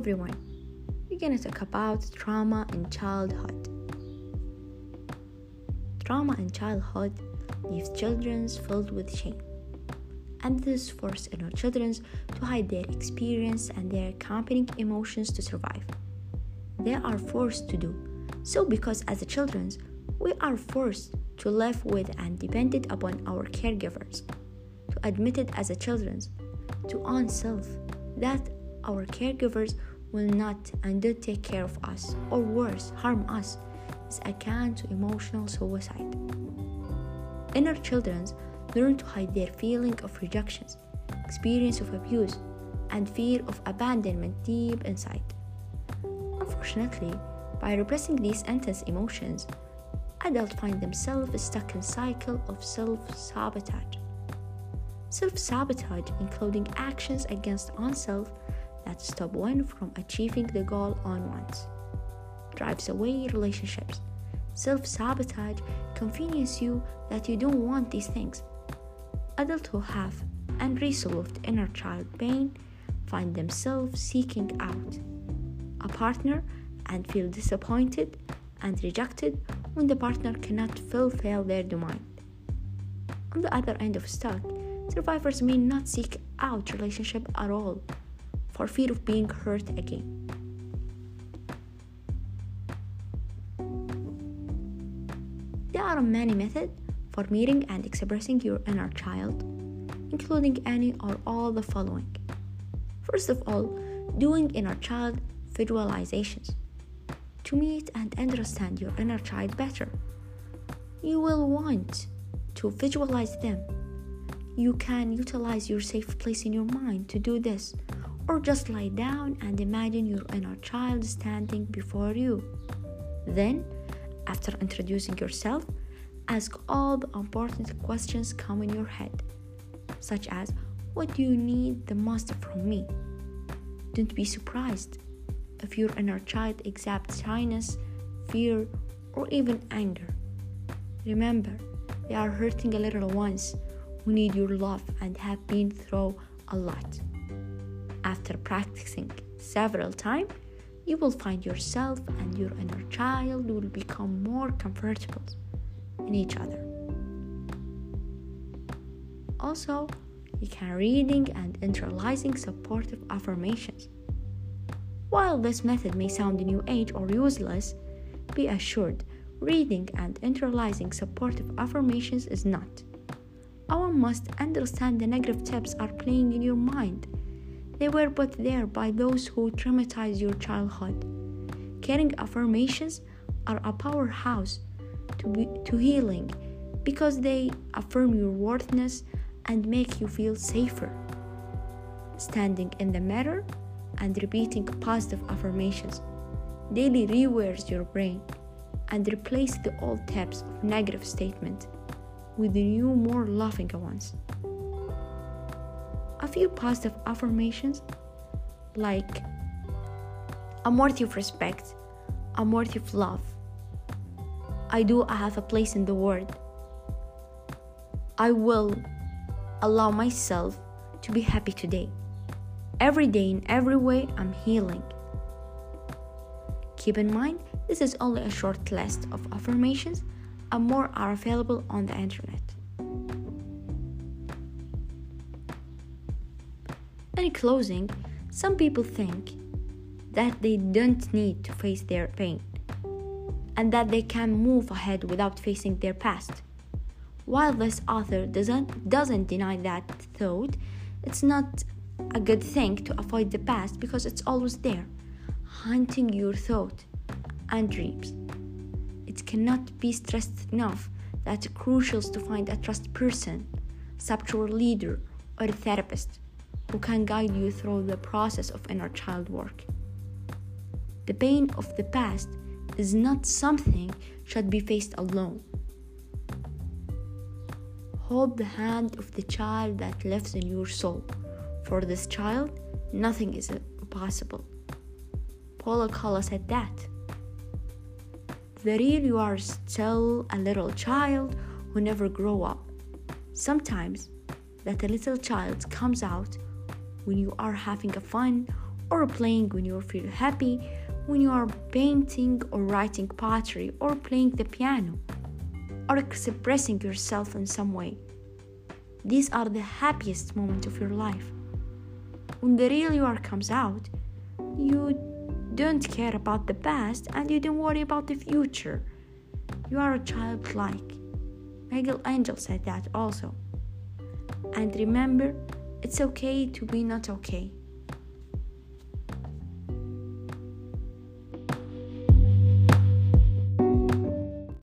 everyone. We're gonna talk about trauma in childhood. Trauma in childhood leaves children filled with shame. And this forces inner children to hide their experience and their accompanying emotions to survive. They are forced to do so because as children, we are forced to live with and dependent upon our caregivers, to admit it as a children, to own self that our caregivers will not and do take care of us, or worse, harm us, is akin to emotional suicide. Inner children learn to hide their feeling of rejections, experience of abuse, and fear of abandonment deep inside. Unfortunately, by repressing these intense emotions, adults find themselves stuck in cycle of self-sabotage. Self-sabotage including actions against oneself that stop one from achieving the goal on once, drives away relationships. Self sabotage convinces you that you don't want these things. Adults who have unresolved inner child pain find themselves seeking out a partner and feel disappointed and rejected when the partner cannot fulfill their demand. On the other end of stuck, survivors may not seek out relationship at all for fear of being hurt again. There are many methods for meeting and expressing your inner child, including any or all the following. First of all, doing inner child visualizations to meet and understand your inner child better. You will want to visualize them. You can utilize your safe place in your mind to do this or just lie down and imagine your inner child standing before you. Then, after introducing yourself, ask all the important questions come in your head, such as What do you need the most from me? Don't be surprised if your inner child exhibits shyness, fear, or even anger. Remember, they are hurting a little ones who need your love and have been through a lot. After practicing several times, you will find yourself and your inner child will become more comfortable in each other. Also, you can reading and internalizing supportive affirmations. While this method may sound new age or useless, be assured reading and internalizing supportive affirmations is not. Our must understand the negative tips are playing in your mind they were put there by those who traumatized your childhood. Caring affirmations are a powerhouse to, be, to healing because they affirm your worthiness and make you feel safer. Standing in the mirror and repeating positive affirmations daily rewires your brain and replace the old types of negative statement with new more loving ones few positive affirmations like I'm worthy of respect, I'm worthy of love. I do I have a place in the world. I will allow myself to be happy today. Every day in every way I'm healing. Keep in mind this is only a short list of affirmations and more are available on the internet. Closing, some people think that they don't need to face their pain and that they can move ahead without facing their past. While this author doesn't, doesn't deny that thought, it's not a good thing to avoid the past because it's always there, haunting your thought and dreams. It cannot be stressed enough that it's crucial to find a trust person, spiritual leader, or a therapist who can guide you through the process of inner child work. The pain of the past is not something should be faced alone. Hold the hand of the child that lives in your soul. For this child, nothing is impossible. Paulo Coelho said that. The real you are still a little child who never grow up. Sometimes that a little child comes out when you are having a fun or playing when you feel happy, when you are painting or writing poetry or playing the piano or expressing yourself in some way. These are the happiest moments of your life. When the real you are comes out, you don't care about the past and you don't worry about the future. You are a childlike. Miguel Angel said that also. And remember, it's okay to be not okay.